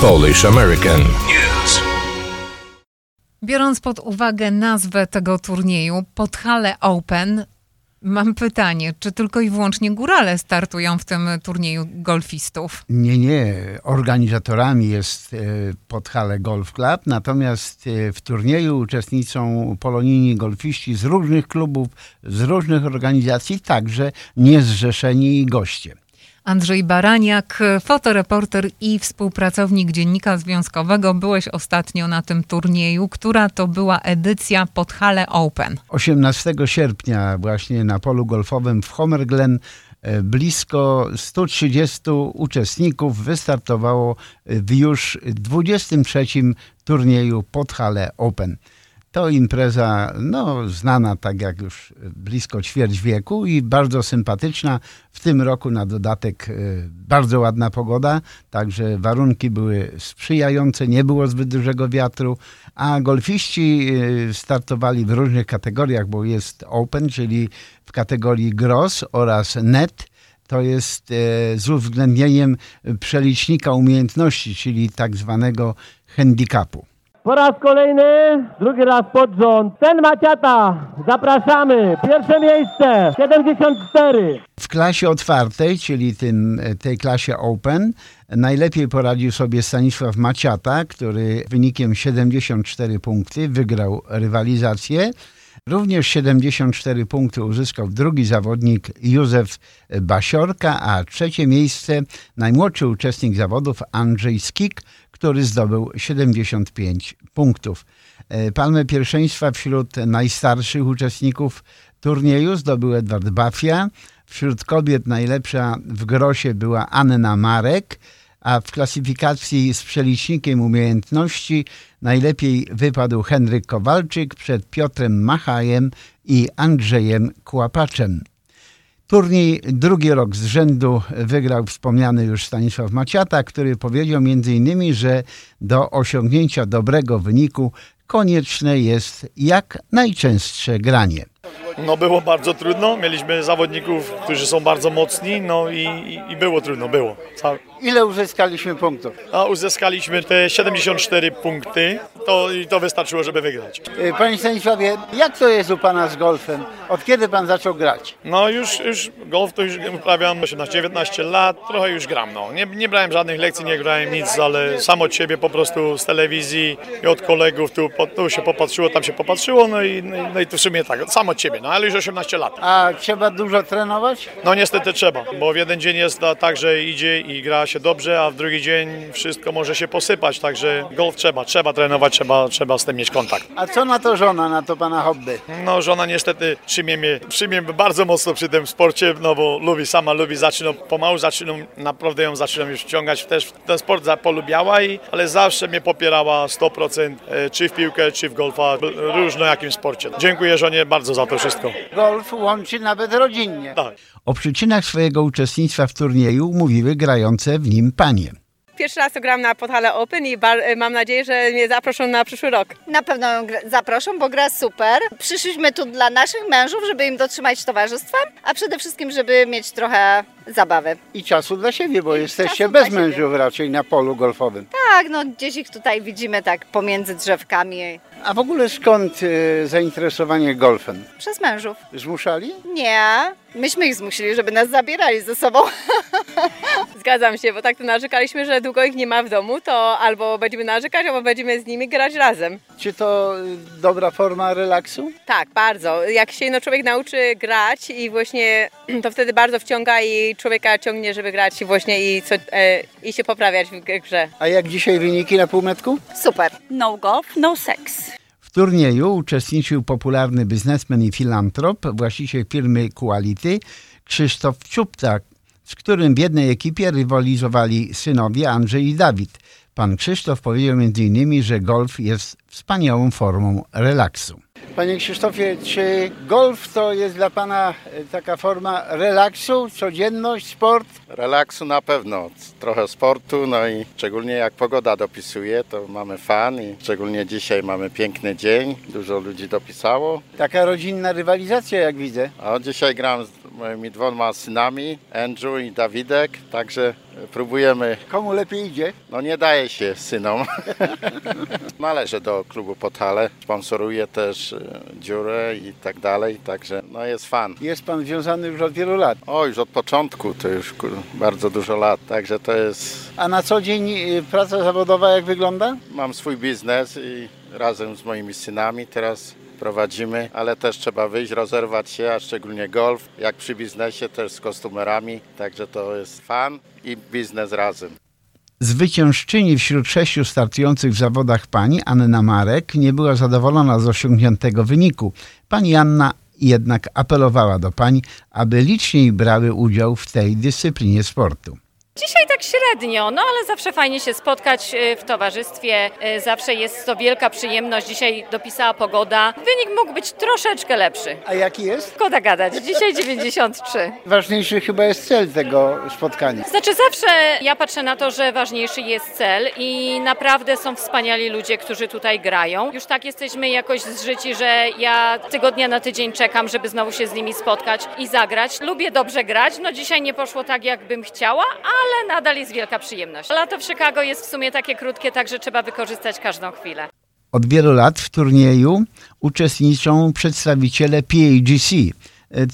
Polish American. News. Biorąc pod uwagę nazwę tego turnieju, Podhale Open, mam pytanie, czy tylko i wyłącznie górale startują w tym turnieju golfistów? Nie, nie. Organizatorami jest e, Podhale Golf Club, natomiast e, w turnieju uczestniczą polonijni golfiści z różnych klubów, z różnych organizacji, także niezrzeszeni goście. Andrzej Baraniak, fotoreporter i współpracownik Dziennika Związkowego. Byłeś ostatnio na tym turnieju. Która to była edycja Podhale Open? 18 sierpnia właśnie na polu golfowym w Homer Glen e, blisko 130 uczestników wystartowało w już 23 turnieju Podhale Open. To impreza no, znana tak jak już blisko ćwierć wieku i bardzo sympatyczna. W tym roku na dodatek y, bardzo ładna pogoda, także warunki były sprzyjające, nie było zbyt dużego wiatru, a golfiści y, startowali w różnych kategoriach, bo jest Open, czyli w kategorii Gross oraz Net to jest e, z uwzględnieniem przelicznika umiejętności, czyli tak zwanego handicapu. Po raz kolejny, drugi raz pod rząd. Ten Maciata, zapraszamy. Pierwsze miejsce, 74. W klasie otwartej, czyli tym, tej klasie Open, najlepiej poradził sobie Stanisław Maciata, który wynikiem 74 punkty wygrał rywalizację. Również 74 punkty uzyskał drugi zawodnik Józef Basiorka, a trzecie miejsce najmłodszy uczestnik zawodów Andrzej Skik, który zdobył 75 punktów. E, palmę pierwszeństwa wśród najstarszych uczestników turnieju zdobył Edward Bafia. Wśród kobiet najlepsza w grosie była Anna Marek, a w klasyfikacji z przelicznikiem umiejętności najlepiej wypadł Henryk Kowalczyk przed Piotrem Machajem i Andrzejem Kłapaczem. Turniej drugi rok z rzędu wygrał wspomniany już Stanisław Maciata, który powiedział m.in., że do osiągnięcia dobrego wyniku konieczne jest jak najczęstsze granie. No było bardzo trudno, mieliśmy zawodników, którzy są bardzo mocni, no i, i, było trudno, było. Ile uzyskaliśmy punktów? A uzyskaliśmy te 74 punkty, to, i to wystarczyło, żeby wygrać. Y, Panie Stanisławie, jak to jest u Pana z golfem? Od kiedy Pan zaczął grać? No już, już golf to już uprawiam 18-19 lat, trochę już gram. No. Nie, nie brałem żadnych lekcji, nie grałem nic, ale sam od siebie po prostu z telewizji i od kolegów tu, tu się popatrzyło, tam się popatrzyło, no i, no i, no i tu w sumie tak, sam od siebie, no ale już 18 lat. A trzeba dużo trenować? No niestety trzeba, bo w jeden dzień jest tak, że idzie i gra się dobrze, a w drugi dzień wszystko może się posypać, także golf trzeba, trzeba trenować, trzeba, trzeba z tym mieć kontakt. A co na to żona, na to Pana hobby? No żona niestety przyjmie mnie, przyjmie mnie bardzo mocno przy tym sporcie, no bo lubi, sama lubi, zaczyna, pomału zaczynam, naprawdę ją zaczynam już wciągać też ten sport polubiała, i, ale zawsze mnie popierała 100%, e, czy w piłkę, czy w golfa, różno jakim sporcie. Dziękuję żonie bardzo za to wszystko. Golf łączy nawet rodzinnie. Tak. O przyczynach swojego uczestnictwa w turnieju mówiły grające w nim panie. Pierwszy raz to gram na Podhale Open i bar- mam nadzieję, że mnie zaproszą na przyszły rok. Na pewno ją zaproszą, bo gra super. Przyszliśmy tu dla naszych mężów, żeby im dotrzymać towarzystwa, a przede wszystkim, żeby mieć trochę zabawy. I czasu dla siebie, bo jesteście czasu bez mężów raczej na polu golfowym. Tak, no gdzieś ich tutaj widzimy tak pomiędzy drzewkami. A w ogóle skąd e, zainteresowanie golfem? Przez mężów. Zmuszali? Nie, myśmy ich zmusili, żeby nas zabierali ze sobą. Zgadzam się, bo tak to narzekaliśmy, że długo ich nie ma w domu, to albo będziemy narzekać, albo będziemy z nimi grać razem. Czy to e, dobra forma relaksu? Tak, bardzo. Jak się no, człowiek nauczy grać i właśnie to wtedy bardzo wciąga i człowieka ciągnie, żeby grać właśnie i, co, e, i się poprawiać w grze. A jak dzisiaj wyniki na półmetku? Super. No golf, no sex. Turnieju uczestniczył popularny biznesmen i filantrop, właściciel firmy Quality, Krzysztof Czuptak, z którym w jednej ekipie rywalizowali synowie Andrzej i Dawid. Pan Krzysztof powiedział m.in., że golf jest wspaniałą formą relaksu. Panie Krzysztofie, czy golf to jest dla Pana e, taka forma relaksu, codzienność, sport? Relaksu na pewno, trochę sportu, no i szczególnie jak pogoda dopisuje, to mamy fan i szczególnie dzisiaj mamy piękny dzień, dużo ludzi dopisało. Taka rodzinna rywalizacja, jak widzę. A dzisiaj gram z moimi dwoma synami, Andrew i Dawidek, także próbujemy. Komu lepiej idzie? No nie daje się synom. Należę do klubu Podhale, sponsoruję też e, dziurę i tak dalej, także no jest fan. Jest pan związany już od wielu lat. O, już od początku, to już bardzo dużo lat, także to jest... A na co dzień y, praca zawodowa jak wygląda? Mam swój biznes i razem z moimi synami teraz prowadzimy, ale też trzeba wyjść, rozerwać się, a szczególnie golf, jak przy biznesie też z kostumerami, także to jest fan i biznes razem. Zwyciężczyni wśród sześciu startujących w zawodach pani Anna Marek nie była zadowolona z osiągniętego wyniku. Pani Anna jednak apelowała do pań, aby liczniej brały udział w tej dyscyplinie sportu. Dzisiaj tak średnio, no ale zawsze fajnie się spotkać y, w towarzystwie, y, zawsze jest to wielka przyjemność. Dzisiaj dopisała pogoda. Wynik mógł być troszeczkę lepszy. A jaki jest? Szkoda gadać, dzisiaj 93. Ważniejszy chyba jest cel tego spotkania. Znaczy zawsze ja patrzę na to, że ważniejszy jest cel i naprawdę są wspaniali ludzie, którzy tutaj grają. Już tak jesteśmy jakoś zżyci, że ja tygodnia na tydzień czekam, żeby znowu się z nimi spotkać i zagrać. Lubię dobrze grać, no dzisiaj nie poszło tak, jakbym chciała, ale nadal jest wielka przyjemność. Lato w Chicago jest w sumie takie krótkie, także trzeba wykorzystać każdą chwilę. Od wielu lat w turnieju uczestniczą przedstawiciele PAGC.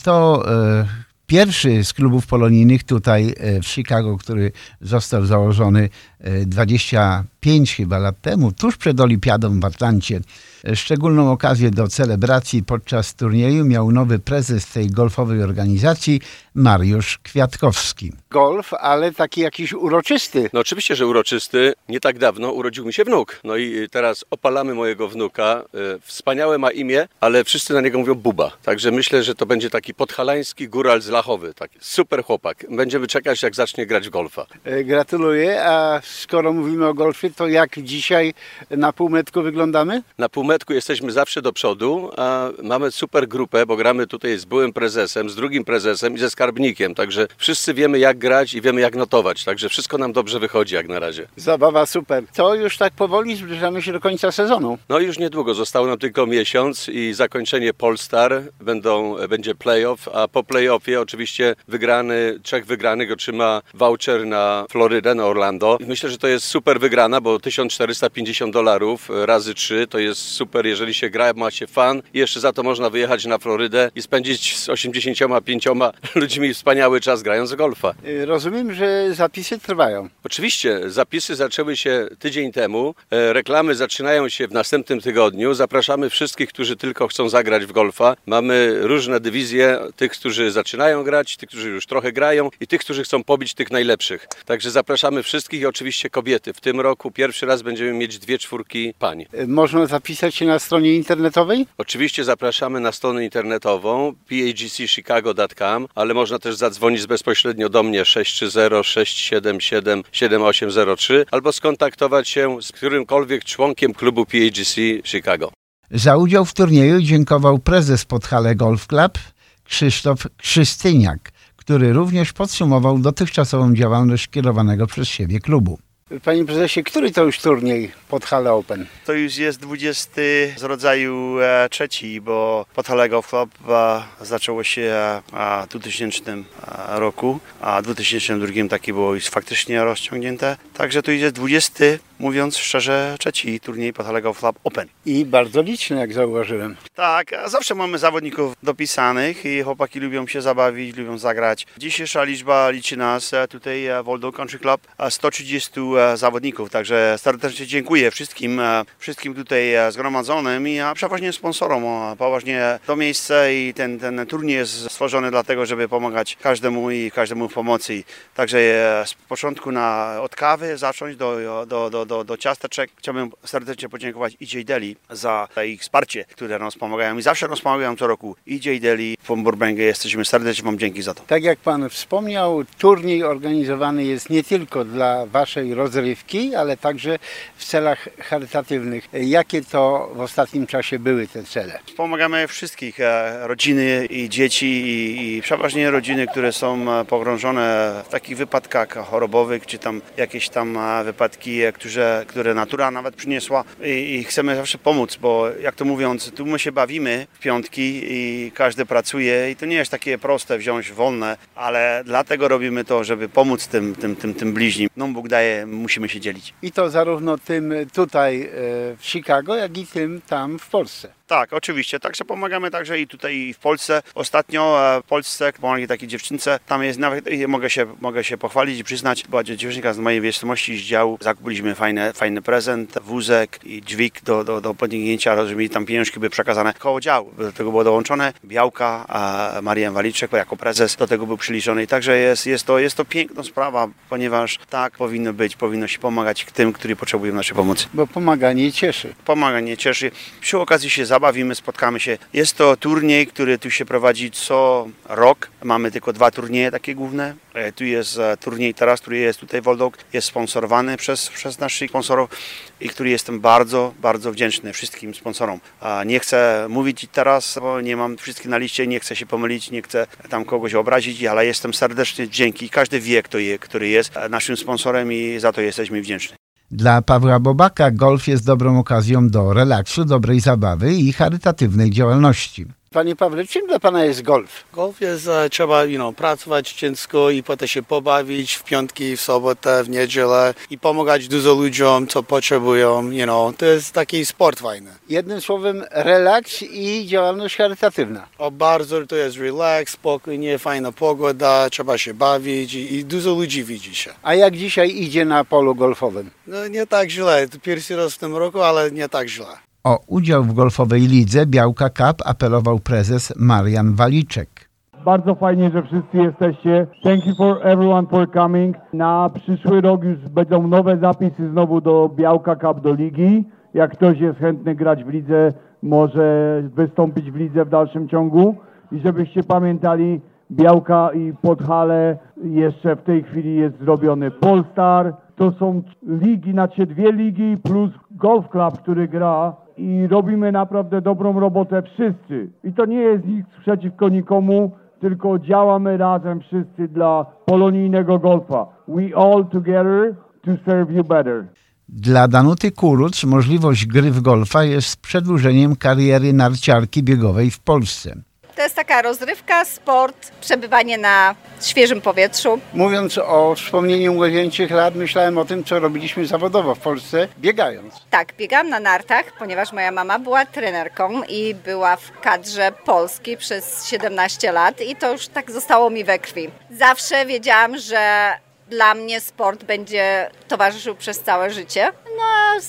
To e, pierwszy z klubów polonijnych tutaj e, w Chicago, który został założony e, 25 chyba lat temu, tuż przed Olimpiadą w Atlancie. Szczególną okazję do celebracji podczas turnieju miał nowy prezes tej golfowej organizacji, Mariusz Kwiatkowski. Golf, ale taki jakiś uroczysty. No oczywiście, że uroczysty. Nie tak dawno urodził mi się wnuk. No i teraz opalamy mojego wnuka. E, Wspaniałe ma imię, ale wszyscy na niego mówią Buba. Także myślę, że to będzie taki podhalański góral z Lachowy. Taki super chłopak. Będziemy czekać, jak zacznie grać golfa. E, Gratuluję, a skoro mówimy o golfie, to jak dzisiaj na półmetku wyglądamy? Na półmetku jesteśmy zawsze do przodu, a mamy super grupę, bo gramy tutaj z byłym prezesem, z drugim prezesem i ze skarbnikiem. Także wszyscy wiemy, jak grać i wiemy, jak notować. Także wszystko nam dobrze wychodzi jak na razie. Zabawa super. To już tak powoli zbliżamy się do końca sezonu. No już niedługo, został nam tylko miesiąc i zakończenie Polstar, Będą, będzie playoff, a po playoffie oczywiście wygrany, trzech wygranych otrzyma voucher na Florydę, na Orlando. Myślę, że to jest super wygrana, bo 1450 dolarów razy 3 to jest super, jeżeli się gra, ma się fan i jeszcze za to można wyjechać na Florydę i spędzić z 85 ludźmi wspaniały czas grając golfa. Y, Rozumiem, że zapisy trwają. Oczywiście, zapisy zaczęły się tydzień temu, e, reklamy zaczynają się w następnym tygodniu. Zapraszamy wszystkich, którzy tylko chcą zagrać w golfa. Mamy różne dywizje, tych, którzy zaczynają grać, tych, którzy już trochę grają i tych, którzy chcą pobić tych najlepszych. Także zapraszamy wszystkich i oczywiście kobiety. W tym roku pierwszy raz będziemy mieć dwie czwórki pań. Y, Można zapisać się na stronie internetowej? Oczywiście zapraszamy na stronę internetową pagcchicago.com, ale można też zadzwonić bezpośrednio do mnie 630-677-7803 albo skontaktować się z którymkolwiek członkiem klubu PAGC Chicago. Za udział w turnieju dziękował prezes Podhale Golf Club Krzysztof Krzystyniak, który również podsumował dotychczasową działalność kierowanego przez siebie klubu. Panie prezesie, który to już turniej Podhale Open? To już jest 20 z rodzaju e, trzeci, bo Podhale Golf Club e, zaczęło się w 2000 e, roku, a w 2002 taki było już faktycznie rozciągnięte. Także to już jest 20, mówiąc szczerze, trzeci turniej Golf Club Open. I bardzo liczny, jak zauważyłem. Tak, zawsze mamy zawodników dopisanych i chłopaki lubią się zabawić, lubią zagrać. Dzisiejsza liczba liczy nas e, tutaj e, w Waldo Country Club e, 130 e, zawodników, także serdecznie dziękuję wszystkim, e, wszystkim tutaj e, zgromadzonym i a przeważnie sponsorom. Poważnie to miejsce i ten, ten turniej jest stworzony dlatego, żeby pomagać każdemu i każdemu w pomocy. Także e, z początku na, od kawy zacząć do, do, do, do, do ciasteczek. Chciałbym serdecznie podziękować EJ Deli za ich wsparcie, które nas pomagają i zawsze nas pomagają co roku. EJ Deli w Burbank jesteśmy serdecznie Wam dzięki za to. Tak jak Pan wspomniał, turniej organizowany jest nie tylko dla Waszej rozrywki, ale także w celach charytatywnych. Jakie to w ostatnim czasie były te cele? Pomagamy wszystkich, e, rodziny i dzieci i, i przeważnie rodziny, które są e, pogrążone w takich wypadkach chorobowych, czy tam jakieś tam e, wypadki, e, którzy które, które natura nawet przyniosła i, i chcemy zawsze pomóc, bo jak to mówiąc, tu my się bawimy w piątki i każdy pracuje i to nie jest takie proste wziąć wolne, ale dlatego robimy to, żeby pomóc tym, tym, tym, tym bliźnim. No Bóg daje, musimy się dzielić. I to zarówno tym tutaj e, w Chicago, jak i tym tam w Polsce. Tak, oczywiście. Także pomagamy także i tutaj i w Polsce. Ostatnio e, w Polsce pomogli takiej dziewczynce. Tam jest nawet, mogę się, mogę się pochwalić i przyznać, była dziewczynka z mojej wiadomości z działu. Zakupiliśmy fajny, fajny prezent, wózek i dźwig do, do, do podniesienia, żeby tam pieniążki były przekazane koło działu. Do tego było dołączone Białka, a Marian Waliczek jako prezes do tego był przyliczony. I także jest, jest, to, jest to piękna sprawa, ponieważ tak powinno być, powinno się pomagać tym, którzy potrzebują naszej pomocy. Bo pomaganie cieszy. Pomaganie cieszy. Przy okazji się zabawimy, spotkamy się. Jest to turniej, który tu się prowadzi co rok. Mamy tylko dwa turnieje takie główne. E, tu jest e, turniej teraz, który jest tutaj w Oldok, jest sponsorowany przez, przez naszych sponsorów i który jestem bardzo, bardzo wdzięczny wszystkim sponsorom. Nie chcę mówić teraz, bo nie mam wszystkich na liście, nie chcę się pomylić, nie chcę tam kogoś obrazić, ale jestem serdecznie dzięki. Każdy wie, kto je, który jest naszym sponsorem i za to jesteśmy wdzięczni. Dla Pawła Bobaka golf jest dobrą okazją do relaksu, dobrej zabawy i charytatywnej działalności. Panie Pawle, czym dla Pana jest golf? Golf jest, e, trzeba you know, pracować ciężko i potem się pobawić w piątki, w sobotę, w niedzielę i pomagać dużo ludziom, co potrzebują. You know. To jest taki sport fajny. Jednym słowem relaks i działalność charytatywna. O bardzo to jest relaks, spokojnie, fajna pogoda, trzeba się bawić i, i dużo ludzi widzi się. A jak dzisiaj idzie na polu golfowym? No nie tak źle, to pierwszy raz w tym roku, ale nie tak źle. O udział w golfowej lidze Białka Cup apelował prezes Marian Waliczek. Bardzo fajnie, że wszyscy jesteście. Thank you for everyone for coming. Na przyszły rok już będą nowe zapisy znowu do Białka Cup do ligi. Jak ktoś jest chętny grać w lidze, może wystąpić w lidze w dalszym ciągu. I żebyście pamiętali, Białka i Podhale jeszcze w tej chwili jest zrobiony Polstar. To są ligi, znaczy dwie ligi plus Golf Club, który gra i robimy naprawdę dobrą robotę wszyscy. I to nie jest nic przeciwko nikomu, tylko działamy razem wszyscy dla polonijnego golfa. We all together to serve you better. Dla Danuty Kuruc możliwość gry w golfa jest przedłużeniem kariery narciarki biegowej w Polsce. To jest taka rozrywka, sport, przebywanie na świeżym powietrzu. Mówiąc o wspomnieniu młodzieńczych lat, myślałem o tym, co robiliśmy zawodowo w Polsce, biegając. Tak, biegam na nartach, ponieważ moja mama była trenerką i była w kadrze Polski przez 17 lat i to już tak zostało mi we krwi. Zawsze wiedziałam, że dla mnie sport będzie towarzyszył przez całe życie. No,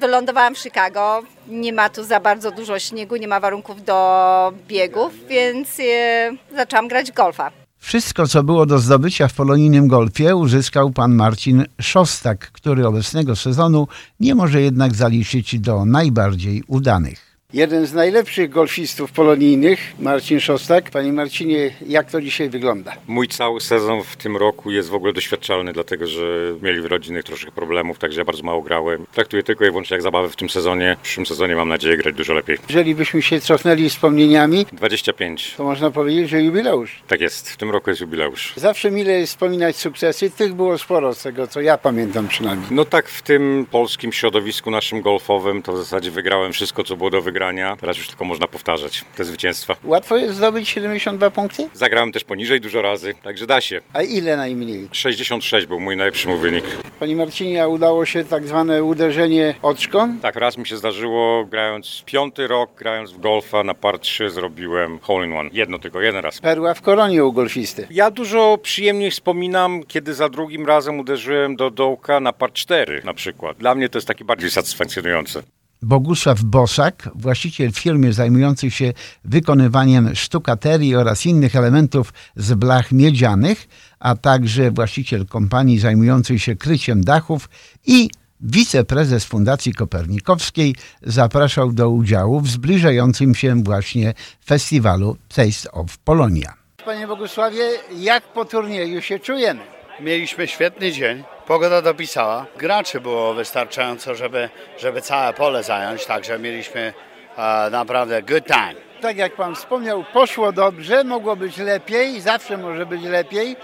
wylądowałam w Chicago. Nie ma tu za bardzo dużo śniegu, nie ma warunków do biegów, więc e, zaczęłam grać golfa. Wszystko, co było do zdobycia w polonijnym golfie, uzyskał pan Marcin Szostak, który obecnego sezonu nie może jednak zaliczyć do najbardziej udanych. Jeden z najlepszych golfistów polonijnych, Marcin Szostak. Panie Marcinie, jak to dzisiaj wygląda? Mój cały sezon w tym roku jest w ogóle doświadczalny, dlatego że mieli w rodzinnych troszkę problemów, także ja bardzo mało grałem. Traktuję tylko i wyłącznie jak zabawę w tym sezonie. W przyszłym sezonie mam nadzieję grać dużo lepiej. Jeżeli byśmy się cofnęli wspomnieniami, 25. To można powiedzieć, że jubileusz. Tak jest, w tym roku jest jubileusz. Zawsze mile jest wspominać sukcesy, tych było sporo z tego, co ja pamiętam przynajmniej. No tak, w tym polskim środowisku naszym golfowym to w zasadzie wygrałem wszystko, co było do wygrania wygrania. Teraz już tylko można powtarzać te zwycięstwa. Łatwo jest zdobyć 72 punkty? Zagrałem też poniżej dużo razy, także da się. A ile najmniej? 66 był mój najlepszy mój wynik. Panie Marcinie, a udało się tak zwane uderzenie oczką? Tak, raz mi się zdarzyło, grając piąty rok, grając w golfa na par 3 zrobiłem hole in one. Jedno tylko, jeden raz. Perła w koronie u golfisty. Ja dużo przyjemniej wspominam, kiedy za drugim razem uderzyłem do dołka na par 4 na przykład. Dla mnie to jest takie bardziej satysfakcjonujące. Bogusław Bosak, właściciel firmy zajmującej się wykonywaniem sztukaterii oraz innych elementów z blach miedzianych, a także właściciel kompanii zajmującej się kryciem dachów i wiceprezes Fundacji Kopernikowskiej zapraszał do udziału w zbliżającym się właśnie festiwalu Taste of Polonia. Panie Bogusławie, jak po turnieju się czujemy? Mieliśmy świetny dzień. Pogoda dopisała. Graczy było wystarczająco, żeby, żeby całe pole zająć, także mieliśmy uh, naprawdę good time. tak jak pan wspomniał, poszło dobrze, mogło być lepiej, zawsze może być lepiej.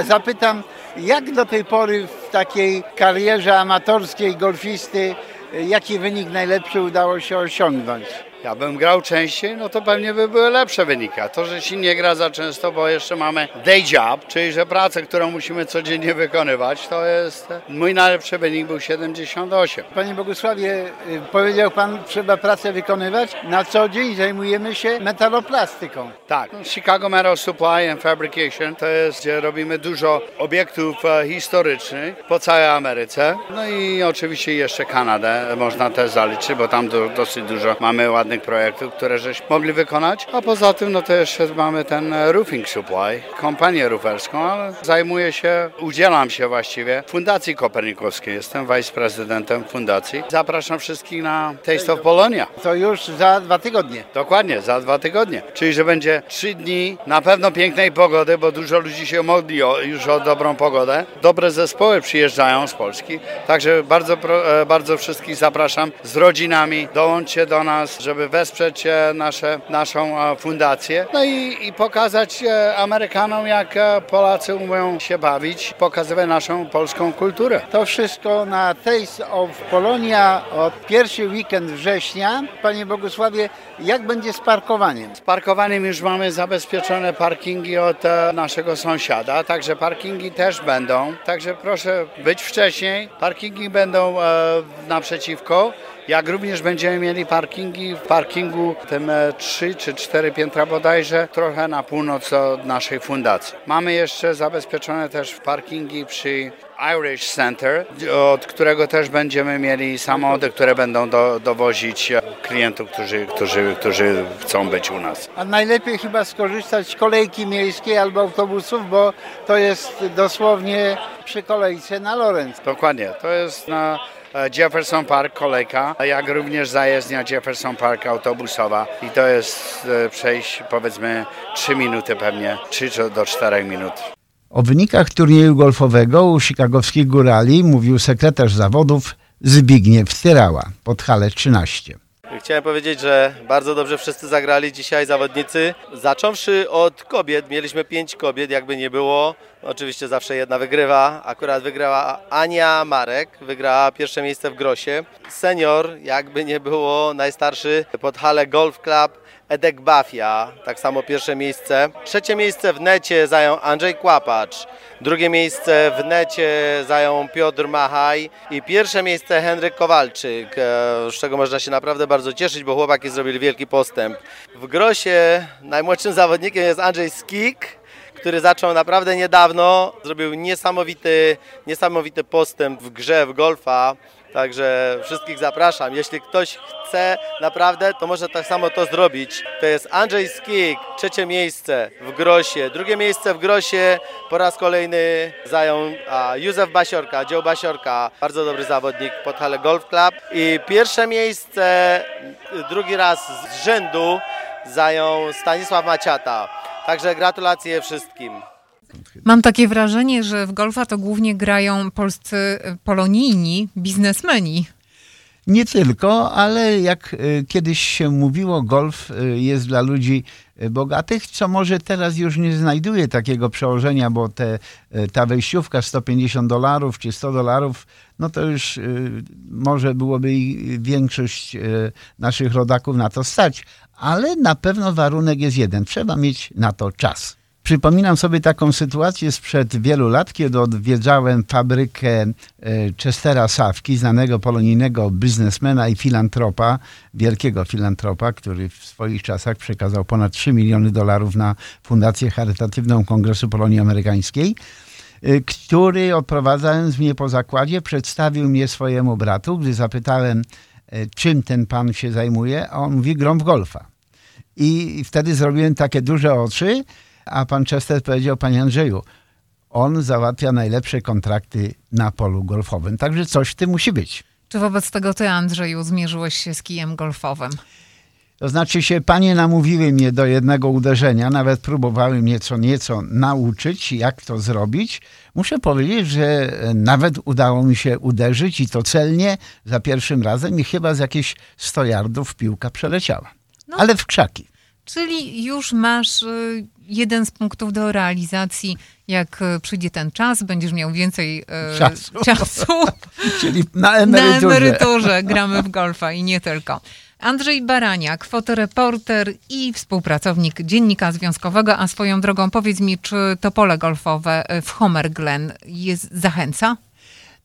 Zapytam, jak do tej pory w takiej karierze amatorskiej golfisty, jaki wynik najlepszy udało się osiągnąć? Ja bym grał częściej, no to pewnie by były lepsze wyniki. A to, że się nie gra za często, bo jeszcze mamy day job, czyli że pracę, którą musimy codziennie wykonywać, to jest, mój najlepszy wynik był 78. Panie Bogusławie, y, powiedział pan, trzeba pracę wykonywać. Na co dzień zajmujemy się metaloplastyką. Tak, Chicago Metal Supply and Fabrication to jest, gdzie robimy dużo obiektów e, historycznych po całej Ameryce. No i oczywiście jeszcze Kanadę można też zaliczyć, bo tam do, dosyć dużo mamy ładnych projektów, które żeśmy mogli wykonać. A poza tym, no to jeszcze mamy ten Roofing Supply, kompanię rooferską, ale zajmuję się, udzielam się właściwie Fundacji Kopernikowskiej. Jestem wiceprezydentem fundacji. Zapraszam wszystkich na Taste of Polonia. To już za dwa tygodnie. Dokładnie, za dwa tygodnie. Czyli, że będzie trzy dni na pewno pięknej pogody, bo dużo ludzi się modli o, już o dobrą pogodę. Dobre zespoły przyjeżdżają z Polski, także bardzo, e, bardzo wszystkich zapraszam z rodzinami. Dołączcie do nas, żeby wesprzeć e, nasze, naszą e, fundację. No i, i pokazać e, Amerykanom, jak Polacy umieją się bawić, pokazywać naszą polską kulturę. To wszystko na Taste of Polonia od pierwszy weekend września. Panie Bogusławie, jak będzie z parkowaniem? Z parkowaniem już mamy zabezpieczone parkingi od naszego sąsiada, także parkingi też będą. Także proszę być wcześniej. Parkingi będą naprzeciwko. Jak również będziemy mieli parkingi w parkingu tym e, trzy czy cztery piętra bodajże, trochę na północ od naszej fundacji. Mamy jeszcze zabezpieczone też parkingi przy Irish Center, od którego też będziemy mieli samochody, które będą do, dowozić e, klientów, którzy, którzy, którzy chcą być u nas. A najlepiej chyba skorzystać z kolejki miejskiej albo autobusów, bo to jest dosłownie przy kolejce na Lorenz. Dokładnie, to jest na e, Jefferson Park kolejka, jak również zajezdnia Jefferson Park autobusowa i to jest e, przejść powiedzmy 3 minuty pewnie, 3 do 4 minut. O wynikach turnieju golfowego u chicagowskich górali mówił sekretarz zawodów Zbigniew Tyrała pod hale 13. Chciałem powiedzieć, że bardzo dobrze wszyscy zagrali dzisiaj zawodnicy. Zacząwszy od kobiet, mieliśmy pięć kobiet, jakby nie było. Oczywiście zawsze jedna wygrywa. Akurat wygrała Ania Marek, wygrała pierwsze miejsce w Grosie. Senior, jakby nie było, najstarszy pod halę Golf Club Edek Bafia, tak samo pierwsze miejsce. Trzecie miejsce w necie zajął Andrzej Kłapacz. Drugie miejsce w necie zajął Piotr Machaj i pierwsze miejsce Henryk Kowalczyk, e, z czego można się naprawdę bardzo cieszyć, bo chłopaki zrobili wielki postęp. W Grosie najmłodszym zawodnikiem jest Andrzej Skik, który zaczął naprawdę niedawno, zrobił niesamowity, niesamowity postęp w grze w golfa. Także wszystkich zapraszam. Jeśli ktoś chce naprawdę, to może tak samo to zrobić. To jest Andrzej Skik, trzecie miejsce w Grosie. Drugie miejsce w Grosie po raz kolejny zajął a, Józef Basiorka, Dzieł Basiorka, bardzo dobry zawodnik pod Hale Golf Club. I pierwsze miejsce drugi raz z rzędu zajął Stanisław Maciata. Także gratulacje wszystkim. Mam takie wrażenie, że w golfa to głównie grają polscy y, polonijni biznesmeni. Nie tylko, ale jak y, kiedyś się mówiło, golf y, jest dla ludzi bogatych, co może teraz już nie znajduje takiego przełożenia, bo te, ta wejściówka 150 dolarów czy 100 dolarów, no to już może byłoby i większość naszych rodaków na to stać, ale na pewno warunek jest jeden, trzeba mieć na to czas. Przypominam sobie taką sytuację sprzed wielu lat, kiedy odwiedzałem fabrykę e, Chestera Sawki, znanego polonijnego biznesmena i filantropa, wielkiego filantropa, który w swoich czasach przekazał ponad 3 miliony dolarów na Fundację Charytatywną Kongresu Polonii Amerykańskiej, e, który odprowadzając mnie po zakładzie, przedstawił mnie swojemu bratu, gdy zapytałem, e, czym ten pan się zajmuje, a on mówi, grom w golfa. I wtedy zrobiłem takie duże oczy, a pan Chester powiedział, panie Andrzeju, on załatwia najlepsze kontrakty na polu golfowym, także coś w tym musi być. Czy wobec tego ty, Andrzeju, zmierzyłeś się z kijem golfowym? To znaczy się, panie namówiły mnie do jednego uderzenia, nawet próbowały mnie co nieco nauczyć, jak to zrobić. Muszę powiedzieć, że nawet udało mi się uderzyć i to celnie za pierwszym razem i chyba z jakieś 100 yardów piłka przeleciała. Ale w krzaki. Czyli już masz y, jeden z punktów do realizacji. Jak y, przyjdzie ten czas, będziesz miał więcej y, Czasu. czasu. Czyli na emeryturze. Na emeryturze gramy w golfa i nie tylko. Andrzej Baraniak, fotoreporter i współpracownik Dziennika Związkowego. A swoją drogą powiedz mi, czy to pole golfowe w Homer Glen jest, zachęca?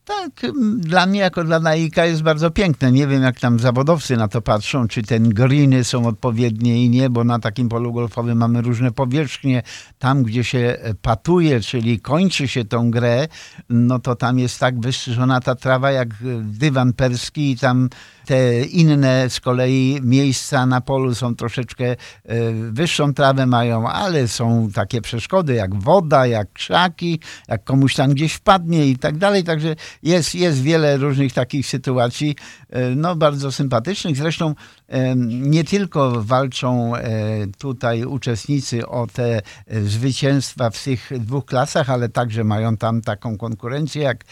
Tak, dla mnie jako dla laika jest bardzo piękne. Nie wiem, jak tam zawodowcy na to patrzą, czy te greeny są odpowiednie i nie, bo na takim polu golfowym mamy różne powierzchnie. Tam, gdzie się patuje, czyli kończy się tą grę, no to tam jest tak wystrzyżona ta trawa jak dywan perski i tam te inne z kolei miejsca na polu są troszeczkę e, wyższą trawę mają, ale są takie przeszkody jak woda, jak krzaki, jak komuś tam gdzieś wpadnie i tak dalej. Także jest, jest wiele różnych takich sytuacji, e, no bardzo sympatycznych. Zresztą e, nie tylko walczą tutaj uczestnicy o te zwycięstwa w tych dwóch klasach, ale także mają tam taką konkurencję jak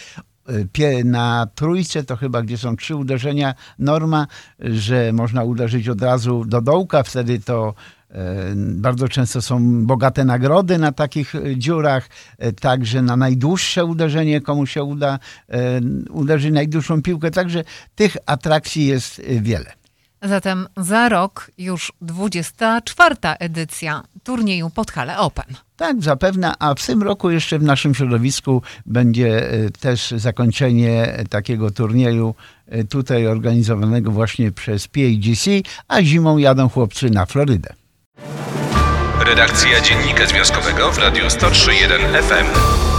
na trójce to chyba, gdzie są trzy uderzenia, norma, że można uderzyć od razu do dołka, wtedy to e, bardzo często są bogate nagrody na takich dziurach, e, także na najdłuższe uderzenie, komu się uda e, uderzyć najdłuższą piłkę, także tych atrakcji jest wiele. Zatem za rok już 24. edycja turnieju Podhale Open. Tak, zapewne, a w tym roku jeszcze w naszym środowisku będzie e, też zakończenie takiego turnieju e, tutaj organizowanego właśnie przez PAGC, a zimą jadą chłopcy na Florydę. Redakcja Dziennika Związkowego w Radiu 103.1 FM.